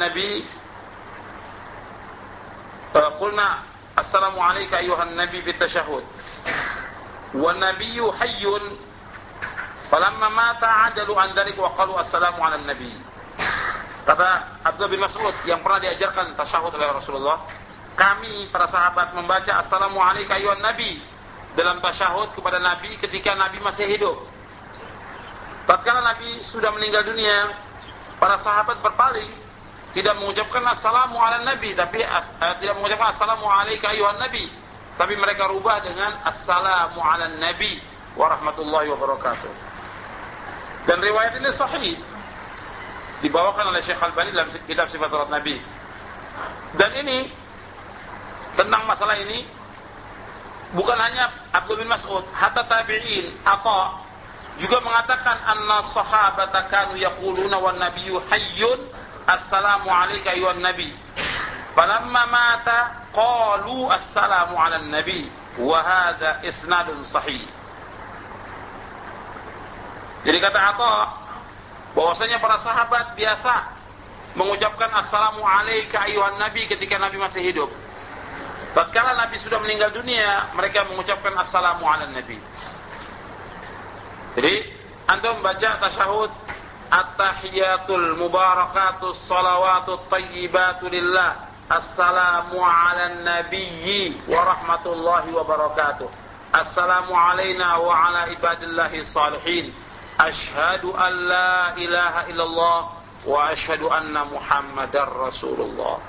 Nabi Qulna assalamu alayka ayuhan nabi fi tashahhud. Wa nabiyyu hayyun falamma mata ajalu an dhalik wa qalu assalamu ala nabi. Kata Abdullah bin Mas'ud yang pernah diajarkan tasyahud oleh Rasulullah, kami para sahabat membaca assalamu alayka ayuhan nabi dalam tasyahud kepada nabi ketika nabi masih hidup. Tatkala nabi sudah meninggal dunia, para sahabat berpaling tidak mengucapkan assalamu ala nabi tapi uh, tidak mengucapkan assalamu alayka ayuhan nabi. Tapi mereka rubah dengan assalamu ala nabi wa dan riwayat ini sahih dibawakan oleh Syekh Al-Bani dalam kitab sifat salat nabi. Dan ini tentang masalah ini bukan hanya Abdul bin Mas'ud hatta tabi'in Aqa juga mengatakan anna sahabata kanu yaquluna wan nabiyyu hayyun assalamu alayka ayuhan nabi. Falamma mata qalu assalamu ala nabi wa hadha isnadun sahih. Jadi kata Atha bahwasanya para sahabat biasa mengucapkan assalamu alayka ayuhan nabi ketika nabi masih hidup. Tatkala nabi sudah meninggal dunia mereka mengucapkan assalamu ala nabi jadi antum baca tasyahud At-tahiyatul mubarakatus salawatut tayyibatu lillah Assalamu ala nabiyyi wa rahmatullahi wa barakatuh Assalamu alayna wa ala ibadillahi salihin Ashhadu an la ilaha illallah Wa ashhadu anna muhammadar rasulullah.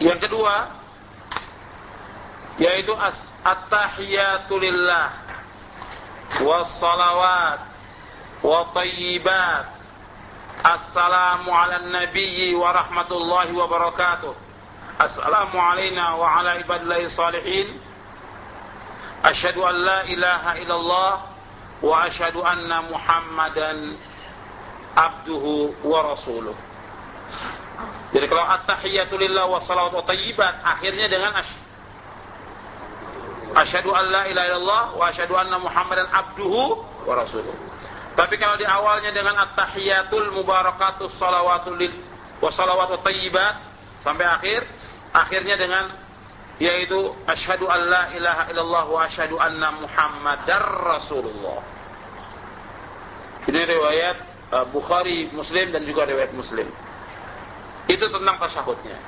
Yang kedua yaitu at-tahiyatu lillah wassalawat wa tayyibat assalamu ala nabiyyi wa rahmatullahi wa barakatuh assalamu alayna wa ala ibadillahi salihin asyhadu an la ilaha illallah wa asyhadu anna muhammadan abduhu wa rasuluh. Jadi kalau at-tahiyatu lillah wa salawat wa tayyibat akhirnya dengan asyhadu asyhadu an la ilaha illallah wa asyhadu anna muhammadan abduhu wa rasuluh. Tapi kalau di awalnya dengan at-tahiyatul mubarakatus salawatul lil wa salawatut tayyibat sampai akhir, akhirnya dengan yaitu asyhadu an la ilaha illallah wa asyhadu anna muhammadar rasulullah. Ini riwayat uh, Bukhari, Muslim dan juga riwayat Muslim. Itu tentang tasyahudnya.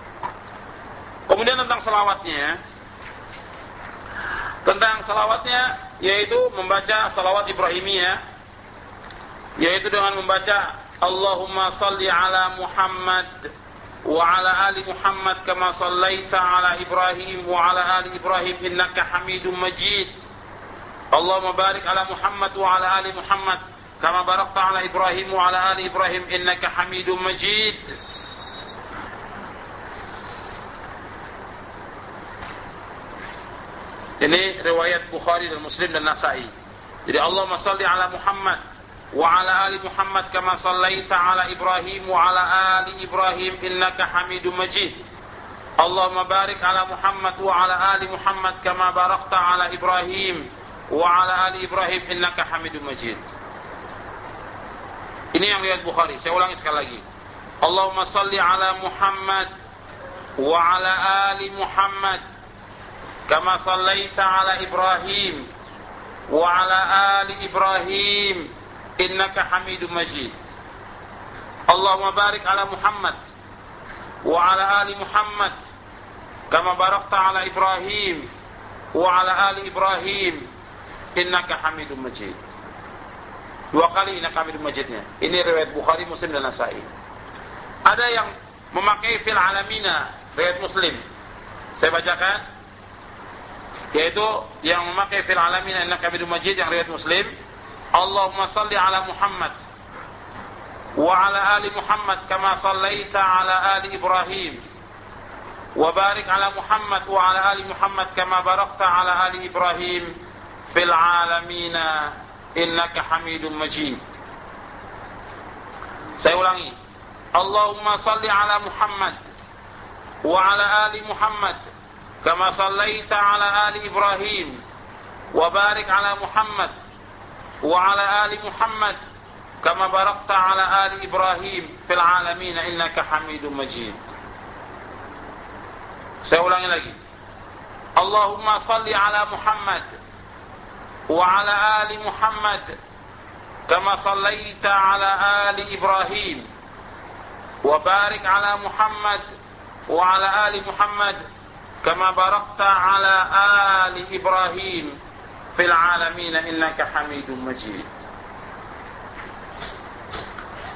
Kemudian tentang salawatnya, tentang salawatnya yaitu membaca salawat Ibrahimiyah yaitu dengan membaca Allahumma salli ala Muhammad wa ala ali Muhammad kama sallaita ala Ibrahim wa ala ali Ibrahim innaka Hamidum Majid. Allahumma barik ala Muhammad wa ala ali Muhammad kama barakta ala Ibrahim wa ala ali Ibrahim innaka Hamidum Majid Ini riwayat Bukhari dan Muslim dan Nasai. Jadi Allahumma salli ala Muhammad wa ala ali Muhammad kama sallaita ala Ibrahim wa ala ali Ibrahim innaka Hamidum Majid. Allahumma barik ala Muhammad wa ala ali Muhammad kama barakta ala Ibrahim wa ala ali Ibrahim innaka Hamidum Majid. Ini yang riwayat Bukhari. Saya ulangi sekali lagi. Allahumma salli ala Muhammad wa ala ali Muhammad كما صليت على إبراهيم وعلى آل إبراهيم إنك حميد مجيد اللهم بارك على محمد وعلى آل محمد كما باركت على إبراهيم وعلى آل إبراهيم إنك حميد مجيد dua kali innaka hamidum majidnya ini riwayat Bukhari Muslim dan Nasai ada yang memakai fil alamina riwayat Muslim saya bacakan yaitu yang memakai fil alamin innaka hamidum majid yang riwayat Muslim. Allahumma salli ala Muhammad wa ala ali Muhammad kama sallaita ala ali Ibrahim. Wa barik ala Muhammad wa ala ali Muhammad kama barakta ala ali Ibrahim. Fil alamin innaka hamidum majid. Saya ulangi. Allahumma salli ala Muhammad wa ala ali Muhammad كما صليت على آل إبراهيم وبارك على محمد وعلى آل محمد كما باركت على آل إبراهيم في العالمين إنك حميد مجيد. سأقول لك اللهم صل على محمد وعلى آل محمد كما صليت على آل إبراهيم وبارك على محمد وعلى آل محمد, وعلى آل محمد kama barakta ala ali Ibrahim fil alamin innaka Hamidum Majid.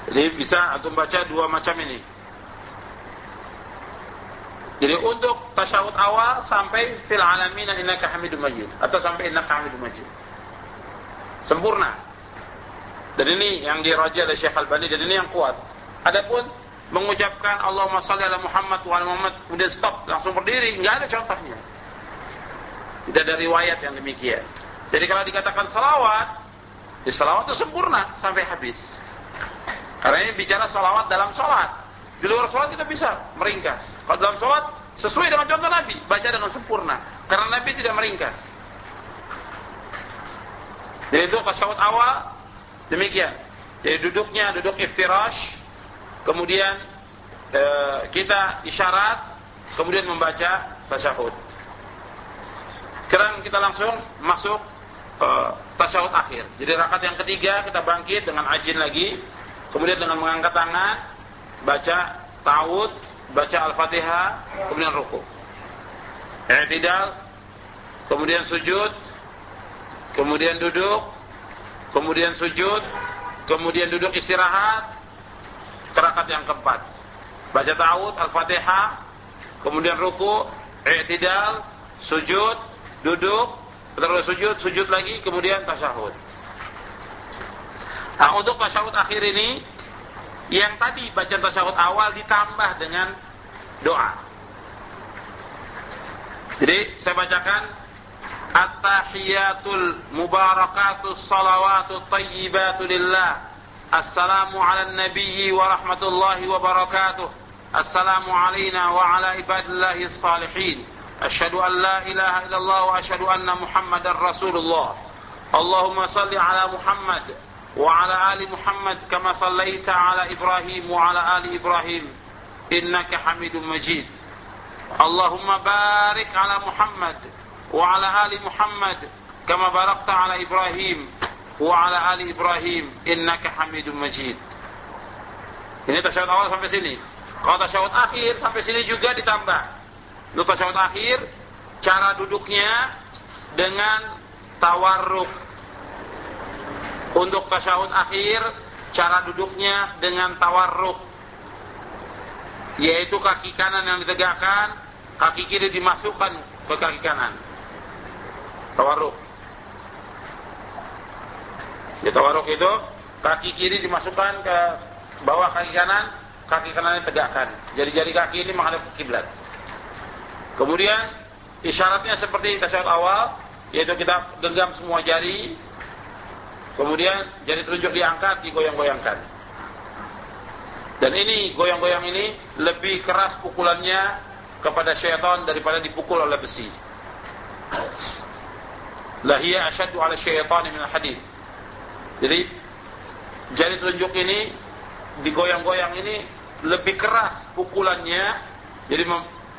Jadi bisa antum baca dua macam ini. Jadi untuk tasyahud awal sampai fil alamin innaka hamidum majid atau sampai innaka hamidum majid. Sempurna. Dan ini yang diraja oleh Syekh Al-Bani dan ini yang kuat. Adapun mengucapkan Allahumma salli ala Muhammad wa ala Muhammad kemudian stop langsung berdiri, enggak ada contohnya. Tidak ada riwayat yang demikian. Jadi kalau dikatakan salawat, ya salawat itu sempurna sampai habis. Karena ini bicara salawat dalam salat. Di luar sholat kita bisa meringkas. Kalau dalam sholat sesuai dengan contoh Nabi, baca dengan sempurna. Karena Nabi tidak meringkas. Jadi itu tasyahud awal demikian. Jadi duduknya duduk iftirash, kemudian e, kita isyarat, kemudian membaca tasyahud. Sekarang kita langsung masuk e, tasyahud akhir. Jadi rakaat yang ketiga kita bangkit dengan ajin lagi, kemudian dengan mengangkat tangan, baca ta'awud, baca Al-Fatihah, kemudian ruku. I'tidal, kemudian sujud, kemudian duduk, kemudian sujud, kemudian duduk istirahat, terakat yang keempat. Baca ta'awud, Al-Fatihah, kemudian ruku, i'tidal, sujud, duduk, terus sujud, sujud lagi, kemudian tasyahud. Nah, untuk tasyahud akhir ini yang tadi bacaan tasyahud awal ditambah dengan doa. Jadi saya bacakan At-tahiyatul mubarakatus salawatut tayyibatu lillah. السلام على النبي ورحمة الله وبركاته. السلام علينا وعلى عباد الله الصالحين. أشهد أن لا إله إلا الله وأشهد أن محمدا رسول الله. اللهم صل على محمد وعلى آل محمد كما صليت على إبراهيم وعلى آل إبراهيم. إنك حميد مجيد. اللهم بارك على محمد وعلى آل محمد كما باركت على إبراهيم. وعلى آل إبراهيم إنك حميد مجيد Ini tasyahud awal sampai sini. Kalau tasyahud akhir sampai sini juga ditambah. Untuk tasyahud akhir cara duduknya dengan tawarruk untuk tasyahud akhir, cara duduknya dengan tawarruk. Yaitu kaki kanan yang ditegakkan, kaki kiri dimasukkan ke kaki kanan. Tawarruk. Tawarruk itu kaki kiri dimasukkan ke bawah kaki kanan, kaki kanan ditegakkan. Jari-jari kaki ini menghadap ke kiblat. Kemudian isyaratnya seperti tasyahud awal, yaitu kita genggam semua jari, Kemudian jari telunjuk diangkat, digoyang-goyangkan. Dan ini goyang-goyang ini lebih keras pukulannya kepada syaitan daripada dipukul oleh besi. Lahia asyadu ala syaitan min hadid. Jadi jari telunjuk ini digoyang-goyang ini lebih keras pukulannya, jadi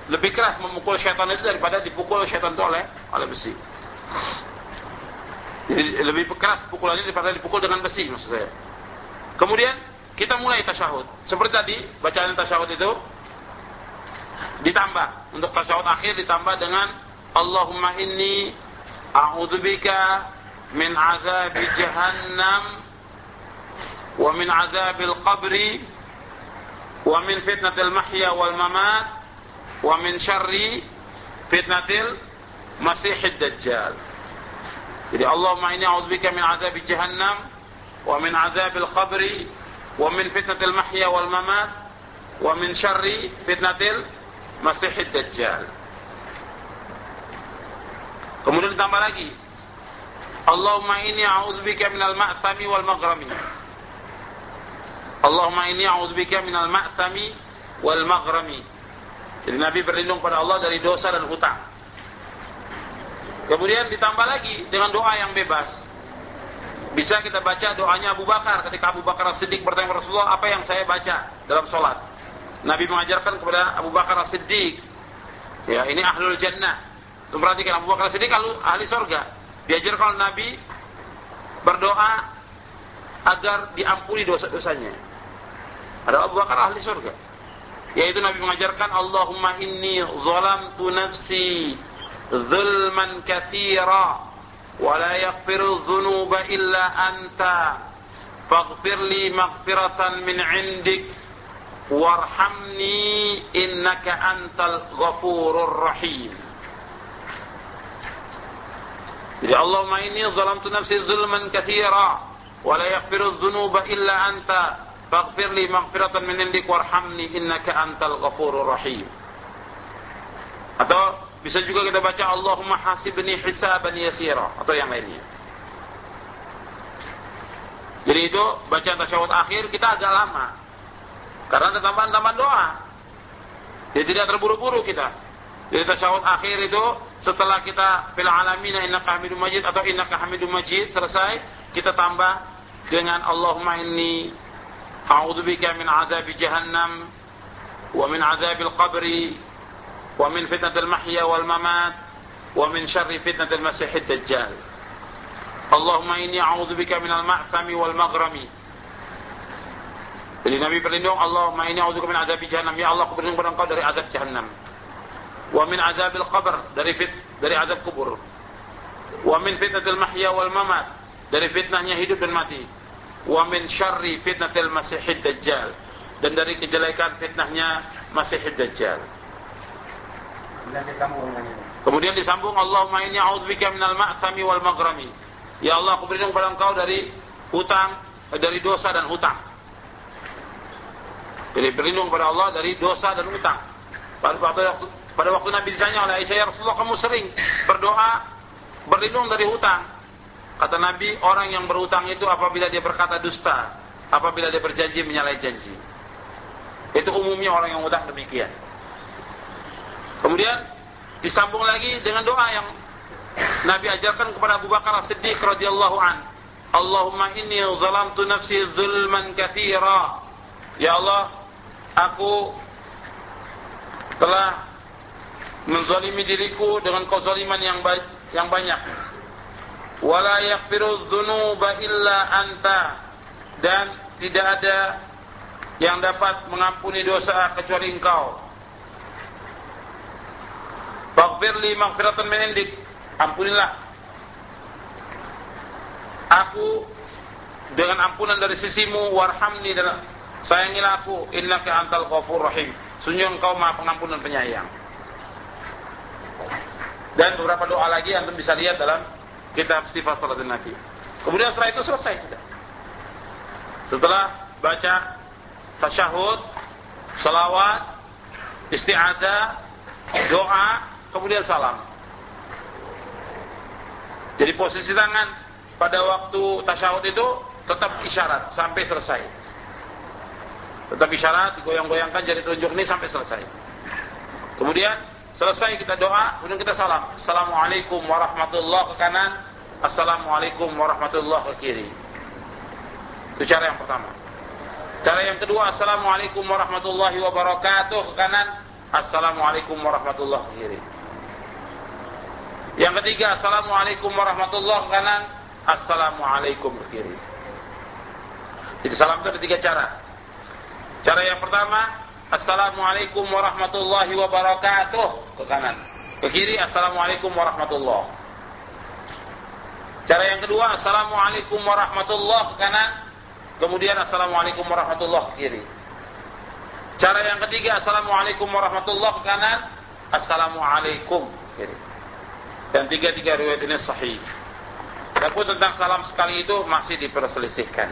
lebih keras memukul syaitan itu daripada dipukul syaitan itu oleh oleh besi. Jadi lebih keras pukulannya daripada dipukul dengan besi maksud saya. Kemudian kita mulai tasyahud. Seperti tadi bacaan tasyahud itu ditambah untuk tasyahud akhir ditambah dengan Allahumma inni a'udzubika min azab jahannam wa min azabil qabri wa min fitnatil mahya wal mamat wa min syarri fitnatil masihid dajjal. Jadi Allahumma inni a'udzubika min azab jahannam wa min azabil qabri wa min fitnatil mahya wal mamat wa min syarri fitnatil masihid dajjal. Kemudian ditambah lagi Allahumma inni a'udzubika minal ma'thami wal maghrami. Allahumma inni a'udzubika minal ma'thami wal maghrami. Jadi Nabi berlindung pada Allah dari dosa dan hutang. Kemudian ditambah lagi dengan doa yang bebas. Bisa kita baca doanya Abu Bakar ketika Abu Bakar As-Siddiq bertanya Rasulullah, apa yang saya baca dalam sholat? Nabi mengajarkan kepada Abu Bakar As-Siddiq, ya ini ahlul jannah. Itu perhatikan Abu Bakar As-Siddiq ahli surga. Diajarkan Nabi berdoa agar diampuni dosa-dosanya. Ada Abu Bakar ahli surga. Yaitu Nabi mengajarkan Allahumma inni zalamtu nafsi zulman katsira wa la yaghfiru dhunuba illa anta faghfir li maghfiratan min 'indik warhamni innaka antal ghafurur rahim. Jadi Allahumma inni zalamtu nafsi zulman katsira wa la yaghfiru dzunuba illa anta faghfir li maghfiratan min indik warhamni innaka antal ghafurur rahim. Atau bisa juga kita baca Allahumma hasibni hisaban yasira atau yang lainnya. Jadi itu bacaan tasyahud akhir kita agak lama. Karena ada tambahan-tambahan doa. Jadi tidak terburu-buru kita. Jadi tasyahud akhir itu setelah kita fil alamin innaka hamidum majid atau innaka hamidum majid selesai, kita tambah dengan Allahumma inni a'udzubika min adzabi jahannam wa min adzabil qabri wa min fitnatil mahya wal mamat wa min syarri fitnatil masiihid dajjal. Allahumma inni a'udzubika minal ma'thami wal maghrami. Jadi Nabi berlindung Allahumma inni a'udzubika min adzabi jahannam. Ya Allah, aku berlindung kepada Engkau dari azab jahannam wa min azabil qabr dari fit dari azab kubur. Wa min fitnatil mahya wal mamat dari fitnahnya hidup dan mati. Wa min syarri fitnatil masihid dajjal dan dari kejelekan fitnahnya masihid dajjal. Kemudian disambung Allahumma inni a'udzubika minal ma'thami wal maghrami ya Allah aku berlindung pada engkau dari hutang dari dosa dan hutang. Jadi berlindung pada Allah dari dosa dan hutang. Pada waktu pada waktu Nabi ditanya oleh Aisyah, ya Rasulullah kamu sering berdoa berlindung dari hutang. Kata Nabi, orang yang berhutang itu apabila dia berkata dusta, apabila dia berjanji menyalahi janji. Itu umumnya orang yang hutang demikian. Kemudian disambung lagi dengan doa yang Nabi ajarkan kepada Abu Bakar As-Siddiq radhiyallahu an. Allahumma inni zalamtu nafsi zulman katsira. Ya Allah, aku telah menzalimi diriku dengan kezaliman yang yang banyak. Wala yaghfiru dzunuba illa anta dan tidak ada yang dapat mengampuni dosa kecuali Engkau. Faghfir li maghfiratan min indik. Ampunilah aku dengan ampunan dari sisimu warhamni dan sayangilah aku innaka antal ghafur rahim. Sungguh engkau Maha Pengampun dan Penyayang. Dan beberapa doa lagi yang bisa lihat dalam kitab sifat salat Nabi. Kemudian setelah itu selesai sudah. Setelah baca tasyahud, salawat, isti'adah, doa, kemudian salam. Jadi posisi tangan pada waktu tasyahud itu tetap isyarat sampai selesai. Tetap isyarat, digoyang-goyangkan jadi telunjuk ini sampai selesai. Kemudian Selesai kita doa, kemudian kita salam. Assalamualaikum warahmatullahi ke kanan. Assalamualaikum warahmatullahi ke kiri. Itu cara yang pertama. Cara yang kedua, Assalamualaikum warahmatullahi wabarakatuh ke kanan. Assalamualaikum warahmatullahi ke kiri. Yang ketiga, Assalamualaikum warahmatullahi ke kanan. Assalamualaikum ke kiri. Jadi salam itu ada tiga cara. Cara yang pertama, Assalamualaikum warahmatullahi wabarakatuh ke kanan. Ke kiri Assalamualaikum warahmatullahi. Cara yang kedua Assalamualaikum warahmatullahi ke kanan. Kemudian Assalamualaikum warahmatullahi ke kiri. Cara yang ketiga Assalamualaikum warahmatullahi ke kanan. Assalamualaikum kiri. Dan tiga-tiga riwayat ini sahih. Adapun tentang salam sekali itu masih diperselisihkan.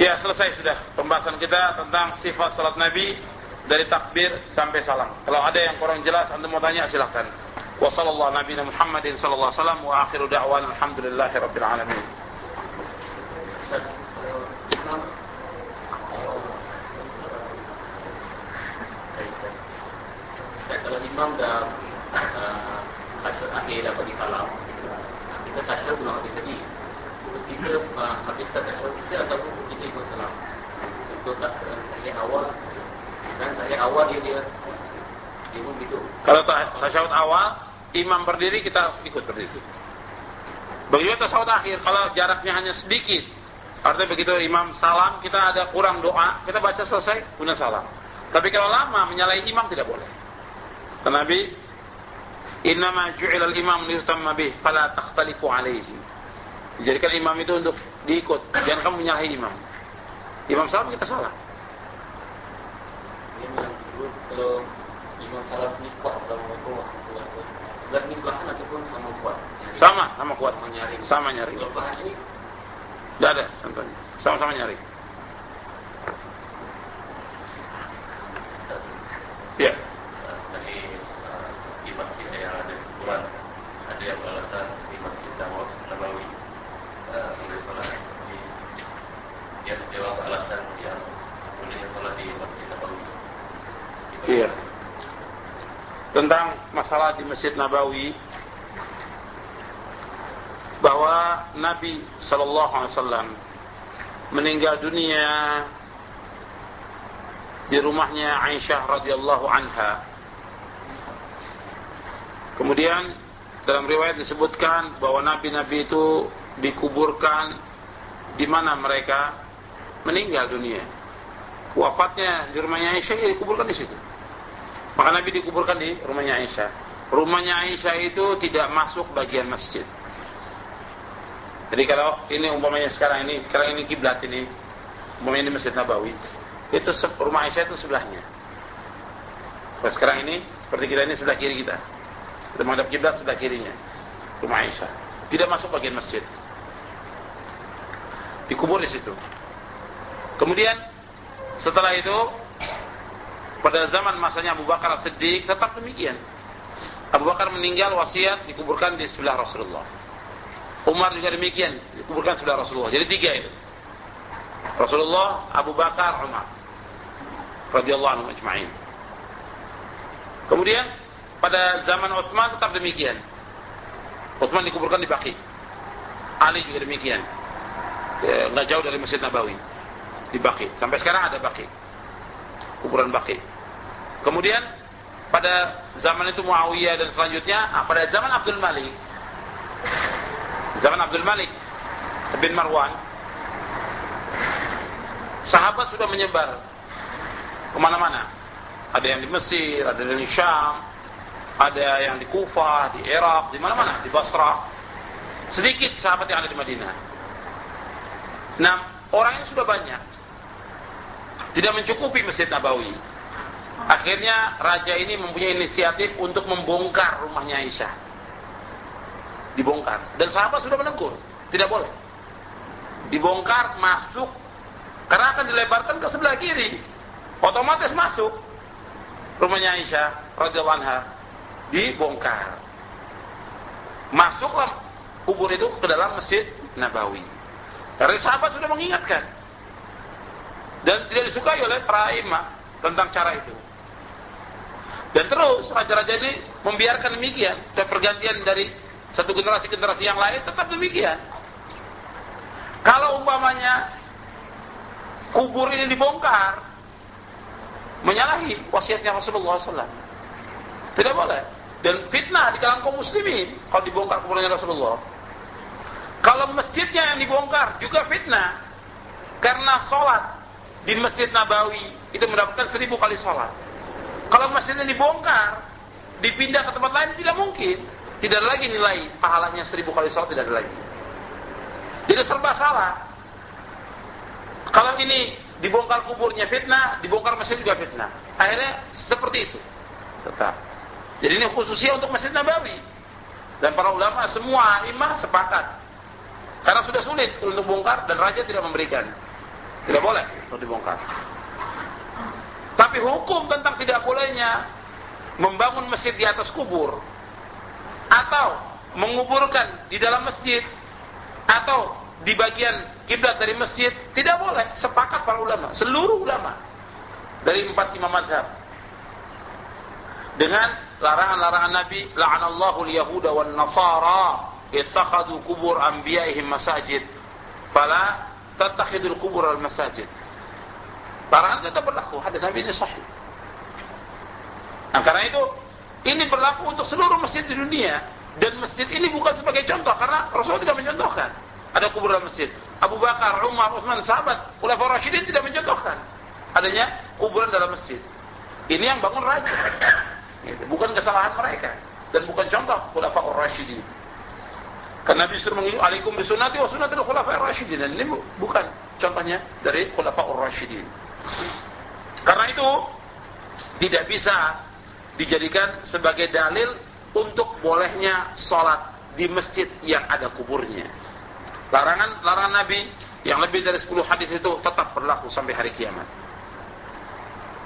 Ya, selesai sudah pembahasan kita tentang sifat salat Nabi dari takbir sampai salam. Kalau ada yang kurang jelas Anda mau tanya silakan. Wa sallallahu nabiyana Muhammadin sallallahu alaihi wasallam wa akhiru da'wana alhamdulillahi alamin. Kalau imam dah uh, akhir dapat disalam, kita tasyahud belum habis untuk uh, habis tasyahud kita atau kita ikut salam untuk tahiyat awal dan tahiyat awal dia dia dia pun gitu kalau tasyahud awal imam berdiri kita harus ikut berdiri begitu tasyahud akhir kalau jaraknya hanya sedikit artinya begitu imam salam kita ada kurang doa kita baca selesai kemudian salam tapi kalau lama menyalahi imam tidak boleh karena Nabi Innama ju'ila al-imam liyutamma bih fala takhtalifu alaihi. Dijadikan imam itu untuk diikut, jangan kamu menyalahi imam. Imam salah kita salah. Kalau imam salah ini kuat warahmatullahi ini belahan ataupun sama kuat? Sama, sama kuat. Sama nyaring. Sama nyaring. Kalau bahas ini? Tidak ada contohnya. Sama-sama nyaring. Ya. ada yang beralasan di Masjid Nabawi uh, boleh sholat di dia jawab alasan yang bolehnya sholat di Masjid Nabawi. Iya. Tentang masalah di Masjid Nabawi bahwa Nabi Shallallahu Alaihi Wasallam meninggal dunia di rumahnya Aisyah radhiyallahu anha. Kemudian dalam riwayat disebutkan bahwa nabi-nabi itu dikuburkan di mana mereka meninggal dunia. Wafatnya di rumahnya Aisyah ya dikuburkan di situ. Maka Nabi dikuburkan di rumahnya Aisyah. Rumahnya Aisyah itu tidak masuk bagian masjid. Jadi kalau ini umpamanya sekarang ini, sekarang ini kiblat ini, umpamanya di Masjid Nabawi, itu rumah Aisyah itu sebelahnya. Kalau sekarang ini seperti kita ini sebelah kiri kita. Kita menghadap kiblat sebelah kirinya. Rumah Aisyah. Tidak masuk bagian masjid. Dikubur di situ. Kemudian setelah itu pada zaman masanya Abu Bakar Siddiq tetap demikian. Abu Bakar meninggal wasiat dikuburkan di sebelah Rasulullah. Umar juga demikian dikuburkan sebelah Rasulullah. Jadi tiga itu. Rasulullah, Abu Bakar, Umar. Radhiyallahu anhu ajma'in. Kemudian pada zaman Utsman tetap demikian. Utsman dikuburkan di Baqi. Ali juga demikian. Ya, nggak jauh dari Masjid Nabawi. Di Baqi. Sampai sekarang ada Baqi. Kuburan Baqi. Kemudian pada zaman itu Muawiyah dan selanjutnya ah, pada zaman Abdul Malik zaman Abdul Malik bin Marwan sahabat sudah menyebar ke mana-mana ada yang di Mesir, ada yang di Syam ada yang di Kufah, di Irak, di mana-mana, di Basra. Sedikit sahabat yang ada di Madinah. Nah, orangnya sudah banyak. Tidak mencukupi Masjid Nabawi. Akhirnya raja ini mempunyai inisiatif untuk membongkar rumahnya Aisyah. Dibongkar. Dan sahabat sudah menegur. Tidak boleh. Dibongkar, masuk. Karena akan dilebarkan ke sebelah kiri. Otomatis masuk rumahnya Aisyah radhiyallahu anha dibongkar. Masuklah kubur itu ke dalam masjid Nabawi. Karena sahabat sudah mengingatkan. Dan tidak disukai oleh para imam tentang cara itu. Dan terus raja-raja ini membiarkan demikian. Dan pergantian dari satu generasi ke generasi yang lain tetap demikian. Kalau umpamanya kubur ini dibongkar, menyalahi wasiatnya Rasulullah SAW. Tidak boleh dan fitnah di kalangan kaum muslimin kalau dibongkar kuburannya Rasulullah. Kalau masjidnya yang dibongkar juga fitnah karena sholat di masjid Nabawi itu mendapatkan seribu kali sholat. Kalau masjidnya dibongkar, dipindah ke tempat lain tidak mungkin. Tidak ada lagi nilai pahalanya seribu kali sholat tidak ada lagi. Jadi serba salah. Kalau ini dibongkar kuburnya fitnah, dibongkar masjid juga fitnah. Akhirnya seperti itu. Tetap. Jadi ini khususnya untuk Masjid Nabawi. Dan para ulama semua imam sepakat. Karena sudah sulit untuk bongkar dan raja tidak memberikan. Tidak boleh. Untuk dibongkar. Tapi hukum tentang tidak bolehnya membangun masjid di atas kubur atau menguburkan di dalam masjid atau di bagian kiblat dari masjid tidak boleh. Sepakat para ulama seluruh ulama dari empat imam madhab dengan larangan-larangan Nabi la'anallahu al-yahuda wan nasara ittakhadhu kubur anbiya'ihim masajid. Fala tattakhidul kubur al masajid. Larangan tetap berlaku. Hadis Nabi ini sahih. Nah, karena itu ini berlaku untuk seluruh masjid di dunia dan masjid ini bukan sebagai contoh karena Rasulullah tidak mencontohkan ada kuburan masjid. Abu Bakar, Umar, Utsman, sahabat, Khulafaur Rasyidin tidak mencontohkan adanya kuburan dalam masjid. Ini yang bangun raja. Gitu. Bukan kesalahan mereka dan bukan contoh Khulafaur Rasyidin. Karena Nabi suruh mengingat alaikum bisunnati wa sunnatul khulafaur rasyidin. Dan ini bukan contohnya dari khulafaur rasyidin. Karena itu tidak bisa dijadikan sebagai dalil untuk bolehnya sholat di masjid yang ada kuburnya. Larangan larangan Nabi yang lebih dari 10 hadis itu tetap berlaku sampai hari kiamat.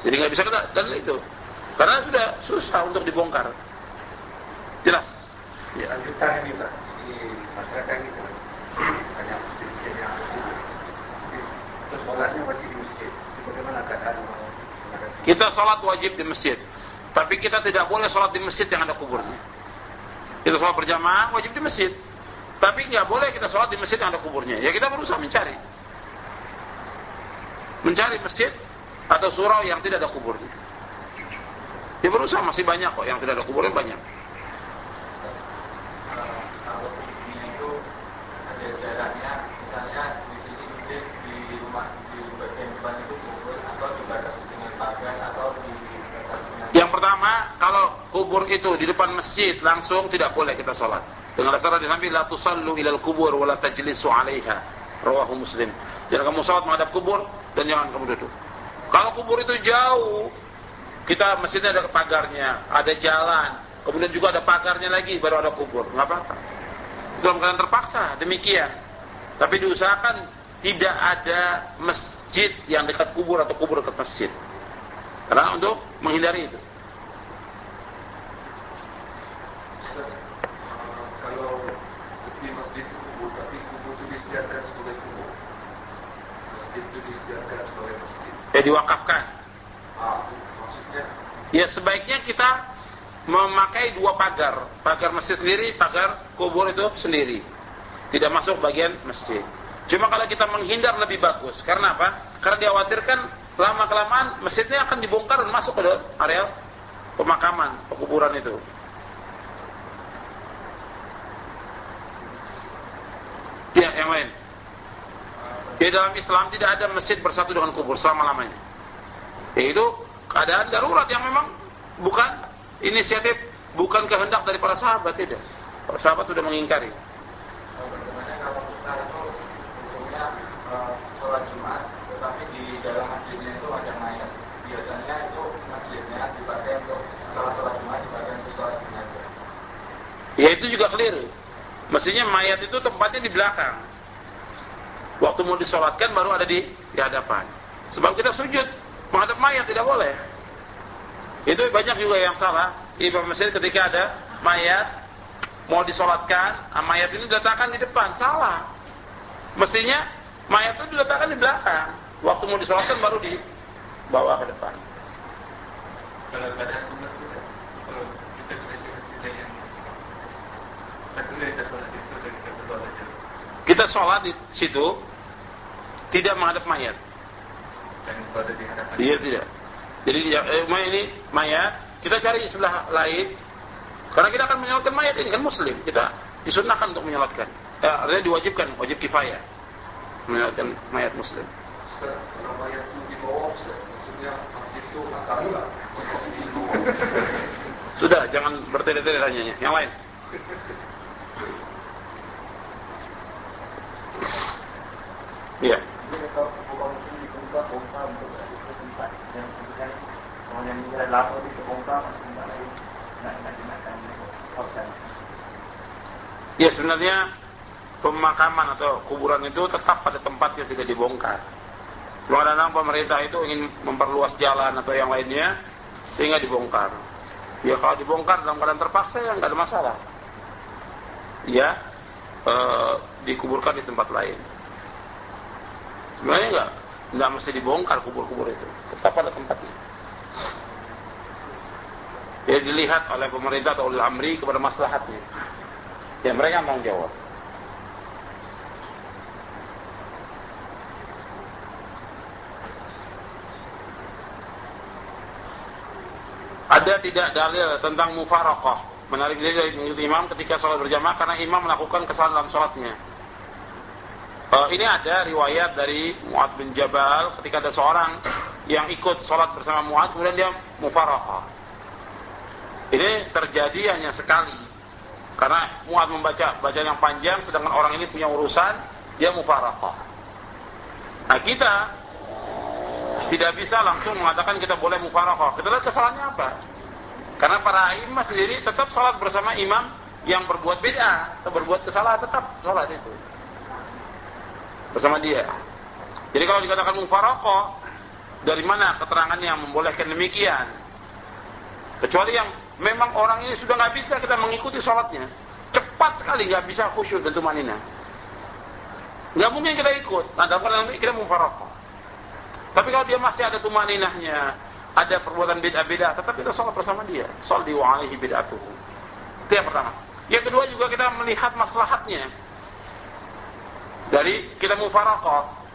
Jadi nggak bisa kita dan itu. Karena sudah susah untuk dibongkar. Jelas? Ya. Lanjutan ini Pak, keadaan Kita sholat wajib di masjid. Tapi kita tidak boleh sholat di masjid yang ada kuburnya. Kita sholat berjamaah wajib di masjid. Tapi nggak boleh kita sholat di masjid yang ada kuburnya. Ya kita berusaha mencari. Mencari masjid atau surau yang tidak ada kuburnya. Ya berusaha masih banyak kok yang tidak ada kuburnya banyak. Kalau kuburnya itu ada jaraknya, misalnya di sini mungkin di rumah di bagian depan itu kubur atau dibatasi dengan pagar atau dibatasi dengan Yang pertama, kalau kubur itu di depan masjid langsung tidak boleh kita sholat. Dengan dasar hadis Nabi, la tusallu ilal kubur wa la tajlisu 'alaiha. Rawahu Muslim. Jangan kamu salat menghadap kubur dan jangan kamu duduk. Kalau kubur itu jauh, kita masjidnya ada pagarnya, ada jalan, kemudian juga ada pagarnya lagi baru ada kubur, nggak apa-apa. Dalam keadaan terpaksa demikian. Tapi diusahakan tidak ada masjid yang dekat kubur atau kubur dekat masjid. Karena untuk menghindari itu. kalau di masjid itu kubur, tapi kubur itu disediakan sebagai kubur. Masjid itu disediakan sebagai masjid. Ya diwakafkan. Ah, maksudnya Ya sebaiknya kita memakai dua pagar, pagar masjid sendiri, pagar kubur itu sendiri. Tidak masuk bagian masjid. Cuma kalau kita menghindar lebih bagus. Karena apa? Karena dikhawatirkan lama kelamaan masjidnya akan dibongkar dan masuk ke dalam area pemakaman, pekuburan itu. Ya, yang lain. Di dalam Islam tidak ada masjid bersatu dengan kubur selama-lamanya. Yaitu keadaan darurat yang memang bukan inisiatif, bukan kehendak dari para sahabat tidak. Para sahabat sudah mengingkari. eh, sholat Jumat, tetapi di dalam masjidnya itu ada mayat. Biasanya itu masjidnya dipakai untuk setelah sholat Jumat dipakai untuk sholat jenazah. Ya itu juga keliru. Mestinya mayat itu tempatnya di belakang. Waktu mau disolatkan baru ada di, di hadapan. Sebab kita sujud menghadap mayat tidak boleh. Itu banyak juga yang salah. Di masjid ketika ada mayat mau disolatkan, ah, mayat ini diletakkan di depan. Salah. Mestinya mayat itu diletakkan di belakang. Waktu mau disolatkan baru dibawa ke depan. Kalau umat kita, yang sholat di situ dan kita berdoa aja. Kita sholat di situ tidak menghadap mayat. Dan berada di hadapan. Iya tidak. Jadi eh, mayat ini mayat kita cari sebelah lain karena kita akan menyolatkan mayat ini kan muslim kita disunahkan untuk menyolatkan. Ya, artinya diwajibkan wajib kifayah menyolatkan mayat muslim. Sudah jangan bertele-tele tanyanya. Yang lain. Iya untuk berada di tempat yang kemudian yang tempat kawasan. Ya sebenarnya pemakaman atau kuburan itu tetap pada tempatnya tidak dibongkar. Cuma kadang pemerintah itu ingin memperluas jalan atau yang lainnya sehingga dibongkar. Ya kalau dibongkar dalam keadaan terpaksa ya nggak ada masalah. Ya eh, dikuburkan di tempat lain. Sebenarnya nggak nggak mesti dibongkar kubur-kubur itu, tetap pada tempatnya. Jadi dilihat oleh pemerintah atau oleh amri kepada maslahatnya. Ya mereka mau jawab. Ada tidak dalil tentang mufarokoh menarik diri dari mengikuti imam ketika sholat berjamaah karena imam melakukan kesalahan dalam sholatnya. E, eh, ini ada riwayat dari Mu'ad bin Jabal ketika ada seorang yang ikut sholat bersama Mu'ad kemudian dia mufaraqah. Ini terjadi hanya sekali. Karena Mu'ad membaca bacaan yang panjang sedangkan orang ini punya urusan, dia mufaraqah. Nah, kita tidak bisa langsung mengatakan kita boleh mufaraqah. Kita lihat kesalahannya apa? Karena para imam sendiri tetap sholat bersama imam yang berbuat beda atau berbuat kesalahan tetap sholat itu bersama dia. Jadi kalau dikatakan mufaraqah dari mana keterangan yang membolehkan demikian? Kecuali yang memang orang ini sudah nggak bisa kita mengikuti sholatnya, cepat sekali nggak bisa khusyuk dan tumanina. Nggak mungkin kita ikut. Nah, dalam keadaan kita mufaraqah. Tapi kalau dia masih ada tumaninahnya, ada perbuatan beda-beda, tetap kita sholat bersama dia. Sholat wa alaihi bid'atuhu. Itu yang pertama. Yang kedua juga kita melihat maslahatnya. Dari kita mufaraqah.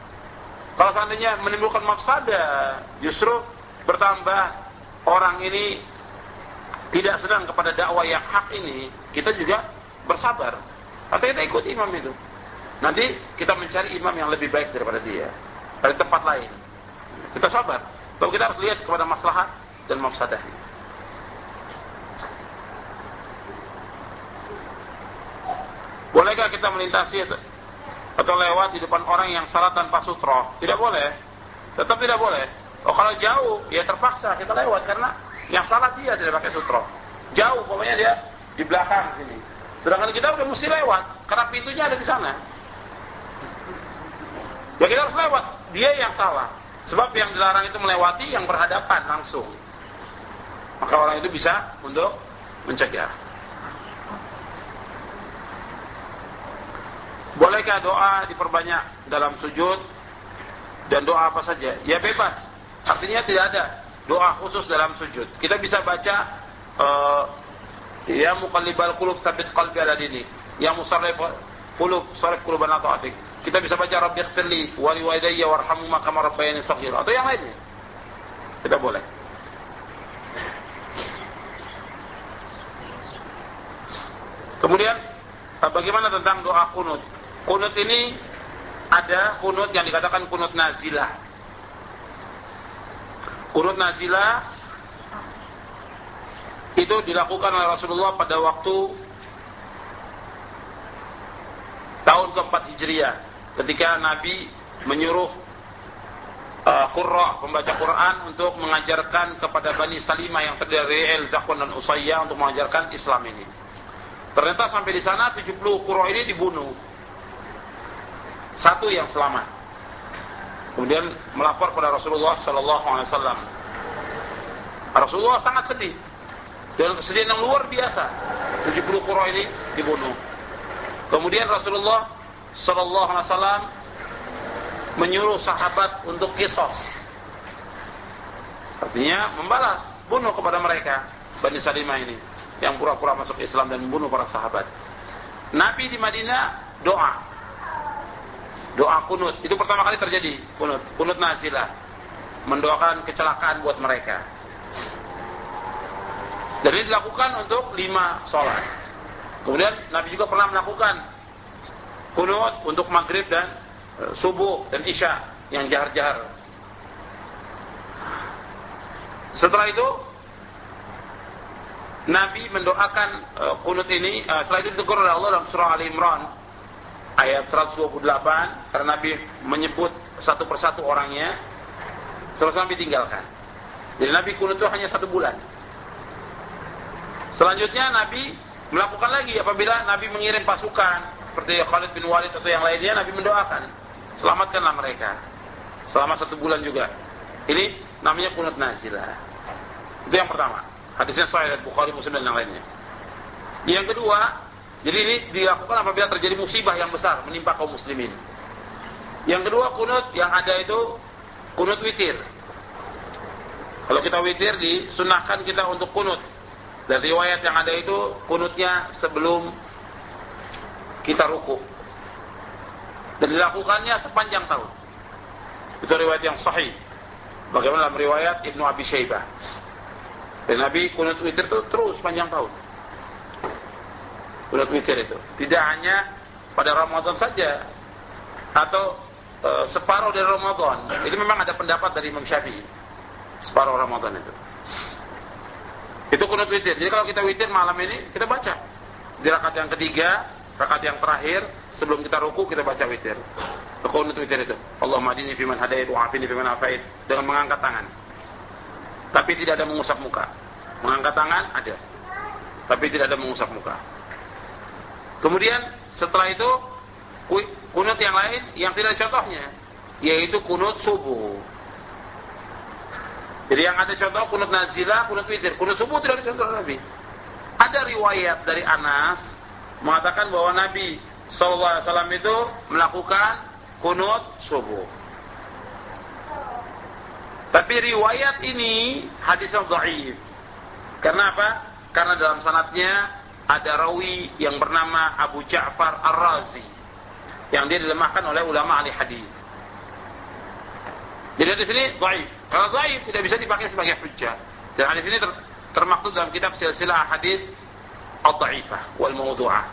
Kalau seandainya menimbulkan mafsada, justru bertambah orang ini tidak sedang kepada dakwah yang hak ini, kita juga bersabar. Atau kita ikut imam itu. Nanti kita mencari imam yang lebih baik daripada dia. Dari tempat lain. Kita sabar. Lalu kita harus lihat kepada maslahat dan mafsadah. Bolehkah kita melintasi atau lewat di depan orang yang salat tanpa sutroh? Tidak boleh. Tetap tidak boleh. Oh kalau jauh, ya terpaksa kita lewat karena yang salah dia tidak pakai sutroh. Jauh, pokoknya dia di belakang sini. Sedangkan kita udah mesti lewat karena pintunya ada di sana. Ya kita harus lewat. Dia yang salah. Sebab yang dilarang itu melewati yang berhadapan langsung. Maka orang itu bisa untuk mencegah. Bolehkah doa diperbanyak dalam sujud dan doa apa saja? Ya bebas. Artinya tidak ada doa khusus dalam sujud. Kita bisa baca uh, ya muqallibal qulub sabit qalbi ala dini. Ya musarrif qulub sarif quluban ata'atik. Kita bisa baca Rabbi ighfirli wa liwalidayya warhamhuma kama rabbayani shaghira atau yang lainnya. Kita boleh. Kemudian bagaimana tentang doa kunut? Kunut ini ada kunut yang dikatakan kunut nazilah. Kunut nazilah itu dilakukan oleh Rasulullah pada waktu tahun keempat Hijriah ketika Nabi menyuruh uh, Qurra pembaca Quran untuk mengajarkan kepada Bani Salimah yang terdiri dari El Zakwan dan Usayya untuk mengajarkan Islam ini. Ternyata sampai di sana 70 Qurra ini dibunuh. Satu yang selamat. Kemudian melapor kepada Rasulullah sallallahu alaihi wasallam. Rasulullah sangat sedih. Dan kesedihan yang luar biasa. 70 Qurra ini dibunuh. Kemudian Rasulullah Sallallahu Alaihi Wasallam menyuruh sahabat untuk kisos. Artinya membalas, bunuh kepada mereka Bani Salimah ini yang pura-pura masuk Islam dan membunuh para sahabat. Nabi di Madinah doa. Doa kunut. Itu pertama kali terjadi kunut. Kunut nazilah. Mendoakan kecelakaan buat mereka. Dan ini dilakukan untuk lima sholat. Kemudian Nabi juga pernah melakukan kunut untuk maghrib dan e, subuh dan isya yang jahar-jahar. Setelah itu Nabi mendoakan e, kunut ini e, setelah itu ditegur Allah dalam surah Al Imran ayat 128 karena Nabi menyebut satu persatu orangnya setelah Nabi tinggalkan. Jadi Nabi kunut itu hanya satu bulan. Selanjutnya Nabi melakukan lagi apabila Nabi mengirim pasukan seperti Khalid bin Walid atau yang lainnya Nabi mendoakan selamatkanlah mereka. Selama satu bulan juga. Ini namanya kunut nazilah itu yang pertama. Hadisnya sahih Bukhari Muslim dan yang lainnya. Yang kedua jadi ini dilakukan apabila terjadi musibah yang besar menimpa kaum muslimin yang kedua kunut yang ada itu kunut witir kalau kita witir disunahkan kita untuk kunut dan riwayat yang ada itu kunutnya sebelum kita ruku. Dan dilakukannya sepanjang tahun. Itu riwayat yang sahih. Bagaimana dalam riwayat Ibnu Abi Syaibah. Dan Nabi kunut witir itu terus panjang tahun. Kunut witir itu. Tidak hanya pada Ramadan saja atau e, separuh dari Ramadan. Itu memang ada pendapat dari Imam Syafi'i. Separuh Ramadan itu. Itu kunut witir. Jadi kalau kita witir malam ini kita baca di rakaat yang ketiga, rakaat yang terakhir sebelum kita ruku kita baca witir. Kunut witir itu. Allahumma adini fiman hadait wa afini fiman afait dengan mengangkat tangan. Tapi tidak ada mengusap muka. Mengangkat tangan ada. Tapi tidak ada mengusap muka. Kemudian setelah itu kunut yang lain yang tidak contohnya yaitu kunut subuh. Jadi yang ada contoh kunut nazilah, kunut witir. Kunut subuh tidak dicontoh Nabi. Ada riwayat dari Anas mengatakan bahwa Nabi SAW itu melakukan kunut subuh. Tapi riwayat ini hadis yang dhaif. Karena apa? Karena dalam sanatnya ada rawi yang bernama Abu Ja'far Ar-Razi yang dia dilemahkan oleh ulama ahli hadis. Jadi di sini dhaif. Kalau dhaif tidak bisa dipakai sebagai hujjah. Dan hadis ini ter termaktub dalam kitab silsilah hadis ad-dhaifah wal mawdu'ah.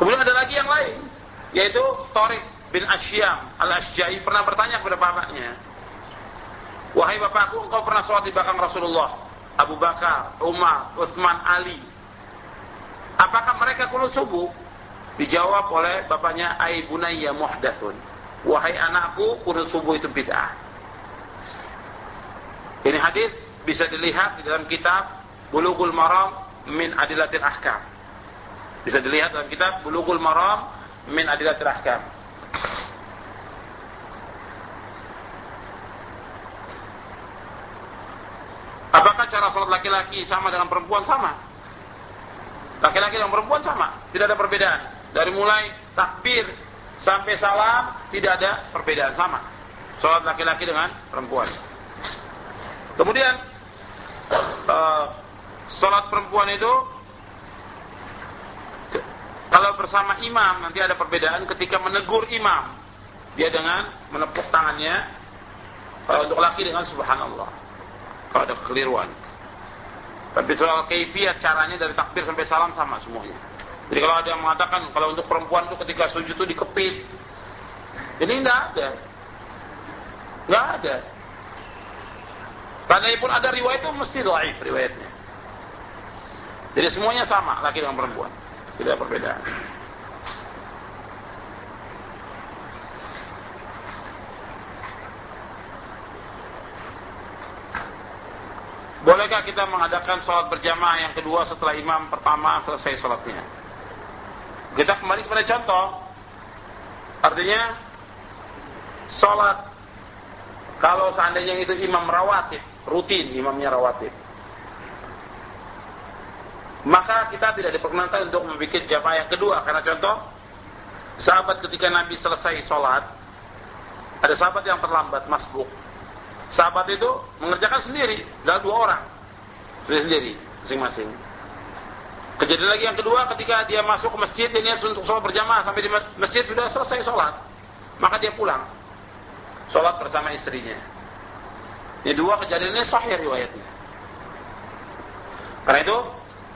Kemudian ada lagi yang lain yaitu Tariq bin Asyam Al-Asyai pernah bertanya kepada bapaknya, Wahai bapakku, engkau pernah sholat di belakang Rasulullah, Abu Bakar, Umar, Uthman, Ali. Apakah mereka kunut subuh? Dijawab oleh bapaknya, Ai bunayya muhdathun. Wahai anakku, kunut subuh itu bid'ah. Ini hadis bisa dilihat di dalam kitab Bulughul Maram min Adilatil Ahkam. Bisa dilihat dalam kitab Bulughul Maram min Adilatil Ahkam. Apakah cara sholat laki-laki sama dengan perempuan? Sama. Laki-laki dan perempuan sama. Tidak ada perbedaan. Dari mulai takbir sampai salam tidak ada perbedaan sama. Sholat laki-laki dengan perempuan. Kemudian uh, sholat perempuan itu kalau bersama imam nanti ada perbedaan ketika menegur imam dia dengan menepuk tangannya kalau untuk laki dengan subhanallah kalau ada kekeliruan. Tapi soal keifiat caranya dari takbir sampai salam sama semuanya. Jadi kalau ada yang mengatakan kalau untuk perempuan itu ketika sujud itu dikepit. Ini tidak ada. Tidak ada. Tandai pun ada riwayat itu mesti dhaif riwayatnya. Jadi semuanya sama laki dengan perempuan. Tidak perbedaan. Bolehkah kita mengadakan sholat berjamaah yang kedua setelah imam pertama selesai sholatnya? Kita kembali kepada contoh. Artinya, sholat kalau seandainya itu imam rawatib, rutin imamnya rawatib. Maka kita tidak diperkenankan untuk membuat jamaah yang kedua. Karena contoh, sahabat ketika Nabi selesai sholat, ada sahabat yang terlambat, masbuk Sahabat itu mengerjakan sendiri, dalam dua orang. Sendiri, sendiri masing-masing. Kejadian lagi yang kedua ketika dia masuk ke masjid dia niat untuk sholat berjamaah sampai di masjid sudah selesai sholat, maka dia pulang sholat bersama istrinya. Ini dua ini sahih riwayatnya. Karena itu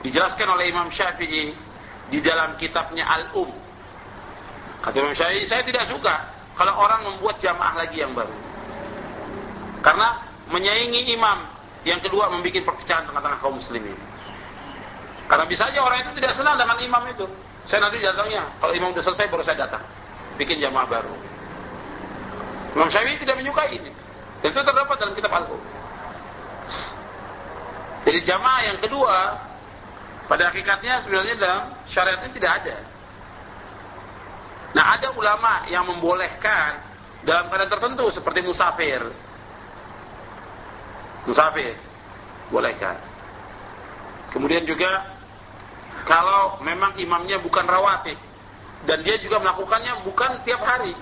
dijelaskan oleh Imam Syafi'i di dalam kitabnya Al-Um. Kata Imam Syafi'i, saya tidak suka kalau orang membuat jamaah lagi yang baru. Karena menyaingi imam yang kedua membuat perpecahan tengah-tengah kaum muslimin. Karena bisa aja orang itu tidak senang dengan imam itu. Saya nanti datangnya, kalau imam sudah selesai baru saya datang. Bikin jamaah baru. Imam Syafi'i tidak menyukai ini. Dan itu terdapat dalam kitab Al-Qur'an. Jadi jamaah yang kedua pada hakikatnya sebenarnya dalam syariat ini tidak ada. Nah ada ulama yang membolehkan dalam keadaan tertentu seperti musafir musafir. Bolehkan kemudian juga kalau memang imamnya bukan rawatib dan dia juga melakukannya bukan tiap hari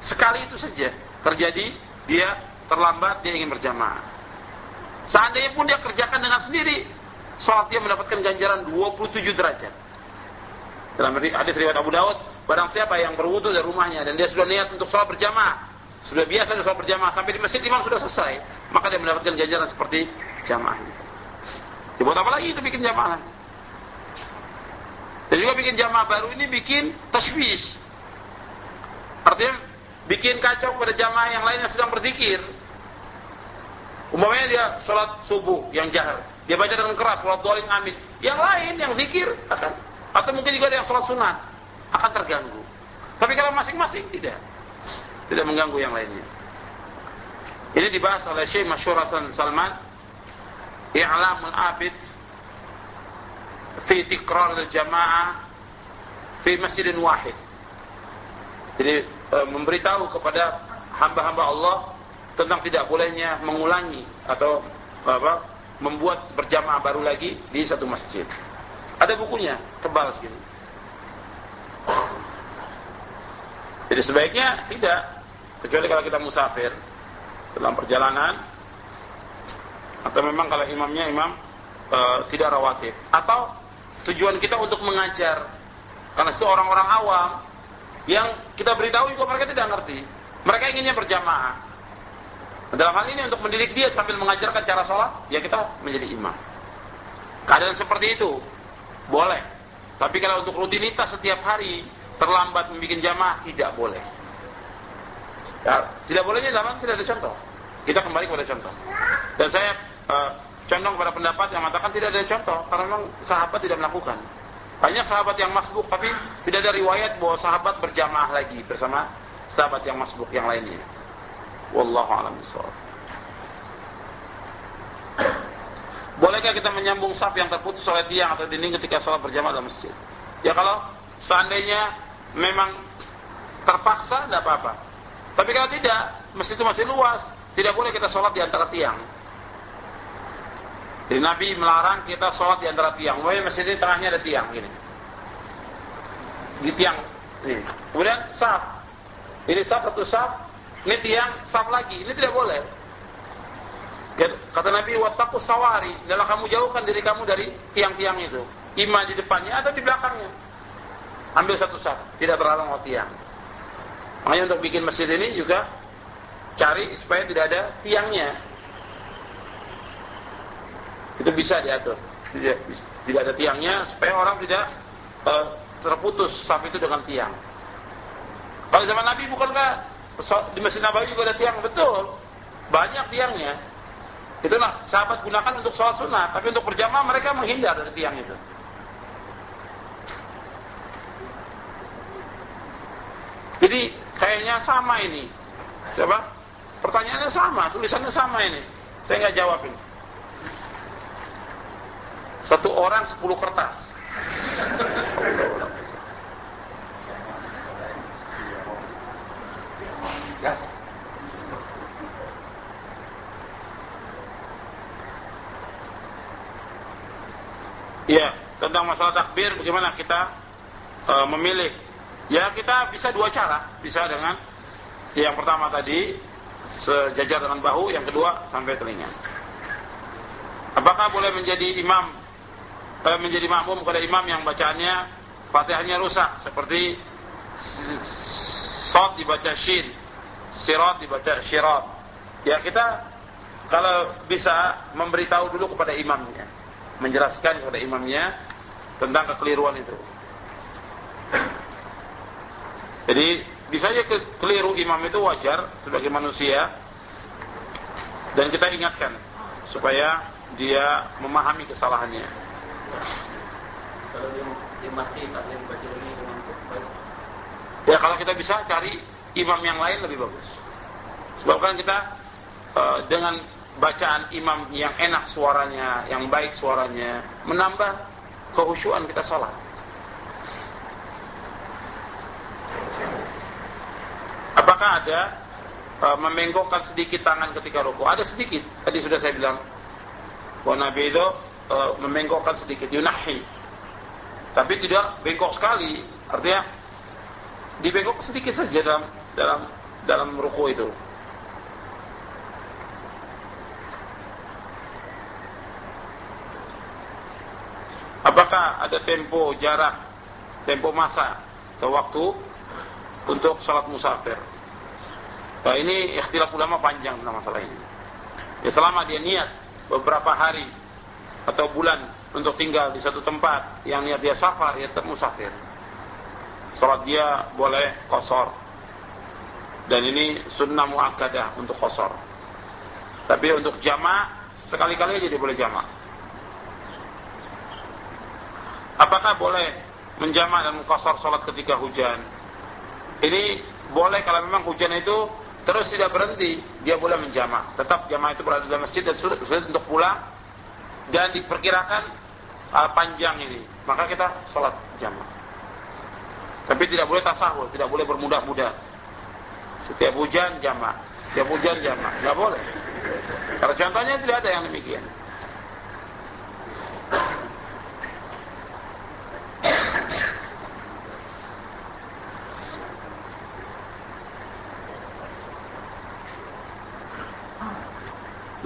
sekali itu saja terjadi dia terlambat dia ingin berjamaah. Seandainya pun dia kerjakan dengan sendiri sholat dia mendapatkan ganjaran 27 derajat. Dalam hadis riwayat Abu Daud barang siapa yang berwudu dari rumahnya dan dia sudah niat untuk sholat berjamaah sudah biasa sholat berjamaah sampai di masjid imam sudah selesai, maka dia mendapatkan ganjaran seperti jamaahnya. Dibuat apa lagi itu bikin jamaah? Dan juga bikin jamaah baru ini bikin taswish. Artinya bikin kacau pada jamaah yang lain yang sedang berzikir. Umpamanya dia sholat subuh yang jahar, dia baca dengan keras, sholat doling amin. Yang lain yang zikir akan, atau mungkin juga ada yang sholat sunat akan terganggu. Tapi kalau masing-masing tidak, tidak mengganggu yang lainnya. Ini dibahas oleh Syekh Masyur Hasan Salman, I'lamul Abid fi tikrar jamaah fi masjidin wahid. Jadi e, memberitahu kepada hamba-hamba Allah tentang tidak bolehnya mengulangi atau apa membuat berjamaah baru lagi di satu masjid. Ada bukunya, tebal segini. Jadi sebaiknya tidak, kecuali kalau kita musafir dalam perjalanan, atau memang kalau imamnya imam e, tidak rawatib, atau tujuan kita untuk mengajar, karena itu orang-orang awam yang kita beritahu juga mereka tidak ngerti, mereka inginnya berjamaah. Dalam hal ini untuk mendidik dia sambil mengajarkan cara sholat, ya kita menjadi imam. Keadaan seperti itu boleh. Tapi kalau untuk rutinitas setiap hari terlambat membuat jamaah tidak boleh. Ya, tidak bolehnya dalam tidak ada contoh. Kita kembali kepada contoh. Dan saya uh, condong pada pendapat yang mengatakan tidak ada contoh karena memang sahabat tidak melakukan. Banyak sahabat yang masbuk tapi tidak ada riwayat bahwa sahabat berjamaah lagi bersama sahabat yang masbuk yang lainnya. Wallahu a'lam. Bolehkah kita menyambung saf yang terputus oleh tiang atau dinding ketika sholat berjamaah dalam masjid? Ya kalau seandainya memang terpaksa tidak apa-apa. Tapi kalau tidak, masjid itu masih luas, tidak boleh kita sholat di antara tiang. Jadi Nabi melarang kita sholat di antara tiang. Mulai masjid ini tengahnya ada tiang gini. Di tiang ini. Kemudian saf. Ini saf satu saf, ini tiang saf lagi. Ini tidak boleh. Kata Nabi, wattaqus sawari. Dalam kamu jauhkan diri kamu dari tiang-tiang itu. Ima di depannya atau di belakangnya. Ambil satu saf, tidak terhalang oleh tiang. Makanya untuk bikin masjid ini juga cari supaya tidak ada tiangnya. Itu bisa diatur. Tidak, tidak ada tiangnya supaya orang tidak uh, terputus saf itu dengan tiang. Kalau zaman Nabi bukankah di Masjid Nabawi juga ada tiang betul banyak tiangnya itulah sahabat gunakan untuk sholat sunnah tapi untuk berjamaah mereka menghindar dari tiang itu jadi kayaknya sama ini siapa pertanyaannya sama tulisannya sama ini saya nggak jawab ini satu orang sepuluh kertas Ya. Iya, tentang masalah takbir bagaimana kita e, memilih? Ya kita bisa dua cara, bisa dengan yang pertama tadi sejajar dengan bahu, yang kedua sampai telinga. Apakah boleh menjadi imam e, menjadi makmum kepada imam yang bacaannya Fatihahnya rusak seperti sod dibaca shin sirat dibaca syirat. Ya kita kalau bisa memberitahu dulu kepada imamnya, menjelaskan kepada imamnya tentang kekeliruan itu. Jadi bisa saja keliru imam itu wajar sebagai manusia dan kita ingatkan supaya dia memahami kesalahannya. Kalau dia masih tak baca lagi Ya kalau kita bisa cari imam yang lain lebih bagus. Sebab kan kita uh, dengan bacaan imam yang enak suaranya, yang baik suaranya, menambah kehusuan kita sholat. Apakah ada uh, membengkokkan sedikit tangan ketika ruku? Ada sedikit. Tadi sudah saya bilang bahwa Nabi itu uh, membengkokkan sedikit, yunahi. Tapi tidak bengkok sekali. Artinya dibengkok sedikit saja dalam dalam dalam ruku itu. Apakah ada tempo jarak, tempo masa atau waktu untuk sholat musafir? Nah, ini ikhtilaf ulama panjang tentang masalah ini. Ya selama dia niat beberapa hari atau bulan untuk tinggal di satu tempat yang niat dia safar, ya tetap musafir. Salat dia boleh kosor. Dan ini sunnah muakkadah untuk kosor. Tapi untuk jama sekali-kali aja dia boleh jama. Apakah boleh menjama dan mengkosor salat ketika hujan? Ini boleh kalau memang hujan itu terus tidak berhenti, dia boleh menjamak. Tetap jamaah itu berada di masjid dan sulit, sulit untuk pulang dan diperkirakan uh, panjang ini. Maka kita sholat jamaah. Tapi tidak boleh tasahul, tidak boleh bermudah-mudah. Setiap hujan jamaah, setiap hujan jamaah, tidak boleh. Karena contohnya tidak ada yang demikian.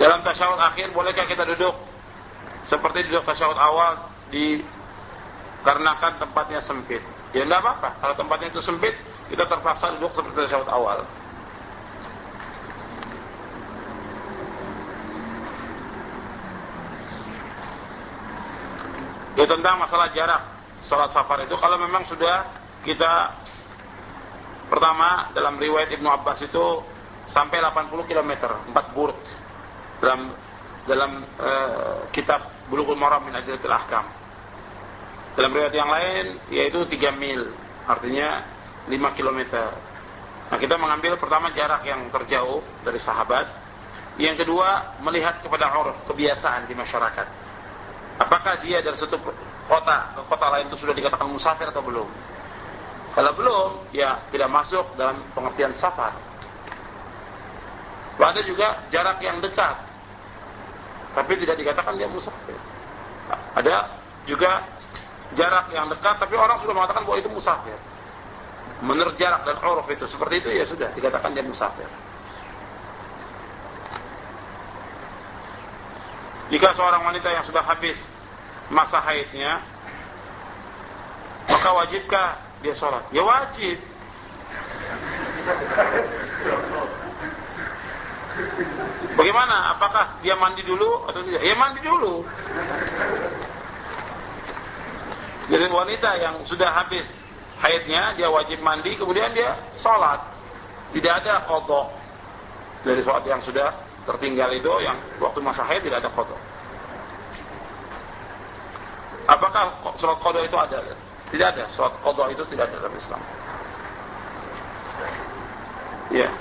Dalam tasyahud akhir bolehkah kita duduk seperti duduk tasyahud awal dikarenakan tempatnya sempit? Ya tidak apa-apa. Kalau tempatnya itu sempit, kita terpaksa duduk seperti tasyahud awal. Itu tentang masalah jarak salat safar itu kalau memang sudah kita pertama dalam riwayat Ibnu Abbas itu sampai 80 km, 4 burt dalam dalam uh, kitab Bulughul Maram min Ajlatil Ahkam. Dalam riwayat yang lain yaitu 3 mil, artinya 5 km. Nah, kita mengambil pertama jarak yang terjauh dari sahabat. Yang kedua, melihat kepada uruf, kebiasaan di masyarakat. Apakah dia dari satu kota ke kota lain itu sudah dikatakan musafir atau belum? Kalau belum, ya tidak masuk dalam pengertian safar. Ada juga jarak yang dekat, tapi tidak dikatakan dia musafir. Ada juga jarak yang dekat tapi orang sudah mengatakan bahwa itu musafir. Menurut jarak dan uruf itu seperti itu ya sudah dikatakan dia musafir. Jika seorang wanita yang sudah habis masa haidnya maka wajibkah dia sholat? Ya wajib. Bagaimana? Apakah dia mandi dulu atau tidak? Ya mandi dulu. Jadi wanita yang sudah habis haidnya, dia wajib mandi, kemudian dia sholat. Tidak ada kodok dari sholat yang sudah tertinggal itu, yang waktu masa haid tidak ada kodok. Apakah sholat kodok itu ada? Tidak ada. Sholat kodok itu tidak ada dalam Islam. Ya. Yeah.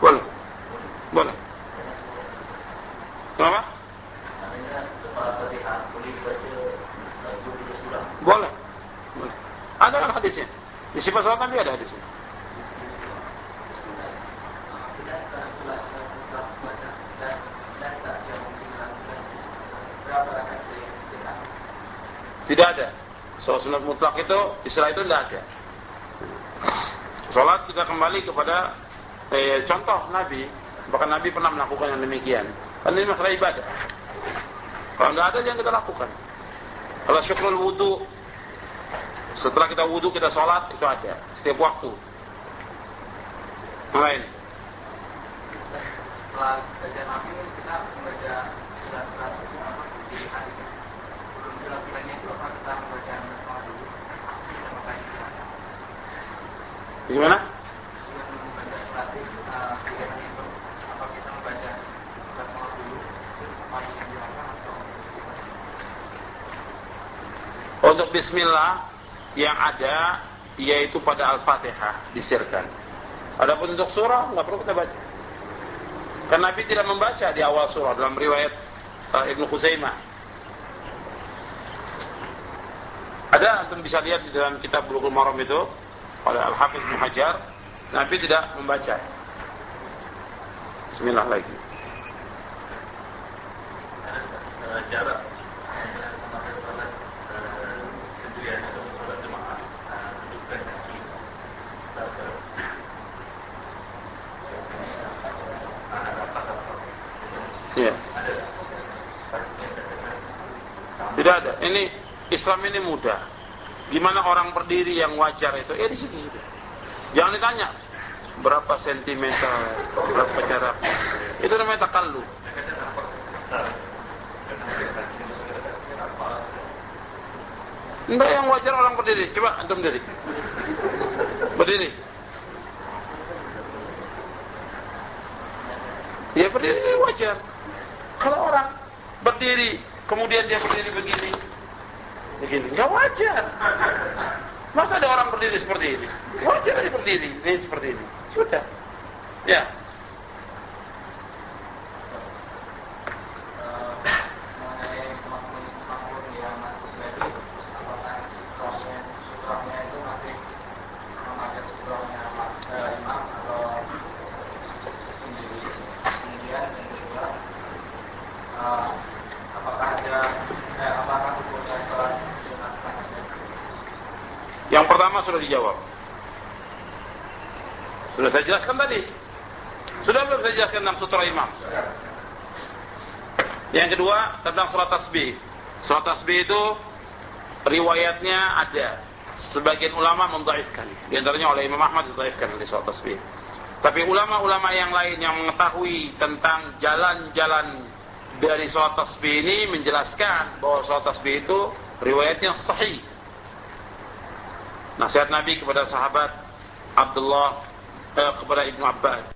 Boleh. Boleh. Kenapa? Boleh. Boleh. Ada kan hadisnya? Di sifat salat Nabi ada hadisnya. Tidak ada. Sholat sunat mutlak itu istilah itu tidak ada. Sholat kita kembali kepada eh, contoh Nabi. Bahkan Nabi pernah melakukan yang demikian. Karena ini masalah ibadah. Kalau tidak ada yang kita lakukan. Kalau syukrul wudhu, setelah kita wudhu kita sholat itu ada setiap waktu. Lain. Setelah baca Nabi kita membaca surat-surat di hadis Gimana? Untuk bismillah yang ada yaitu pada Al-Fatihah disirkan. Adapun untuk surah nggak perlu kita baca. Karena Nabi tidak membaca di awal surah dalam riwayat uh, Ibnu Khuzaimah Ada antum bisa lihat di dalam kitab Bulughul Maram itu oleh Al-Hafiz Muhajar, Nabi tidak membaca. Bismillah lagi. Jarak Yeah. Tidak ada. Ini Islam ini mudah. Gimana orang berdiri yang wajar itu? Ya di situ. Jangan ditanya berapa sentimeter, berapa jarak. Itu namanya takallu. Enggak yang wajar orang berdiri. Coba antum berdiri. Berdiri. Ya berdiri wajar. Kalau orang berdiri, kemudian dia berdiri begini, begini, nggak wajar. Masa ada orang berdiri seperti ini? Wajar aja berdiri, ini seperti ini. Sudah. Ya. Yang pertama sudah dijawab. Sudah saya jelaskan tadi. Sudah belum saya jelaskan tentang sutra imam? Yang kedua tentang surat tasbih. Surat tasbih itu riwayatnya ada. Sebagian ulama mendhaifkan. Di antaranya oleh Imam Ahmad mendhaifkan di surat tasbih. Tapi ulama-ulama yang lain yang mengetahui tentang jalan-jalan dari surat tasbih ini menjelaskan bahwa surat tasbih itu riwayatnya sahih Nasihat Nabi kepada sahabat Abdullah eh, kepada Ibnu Abbas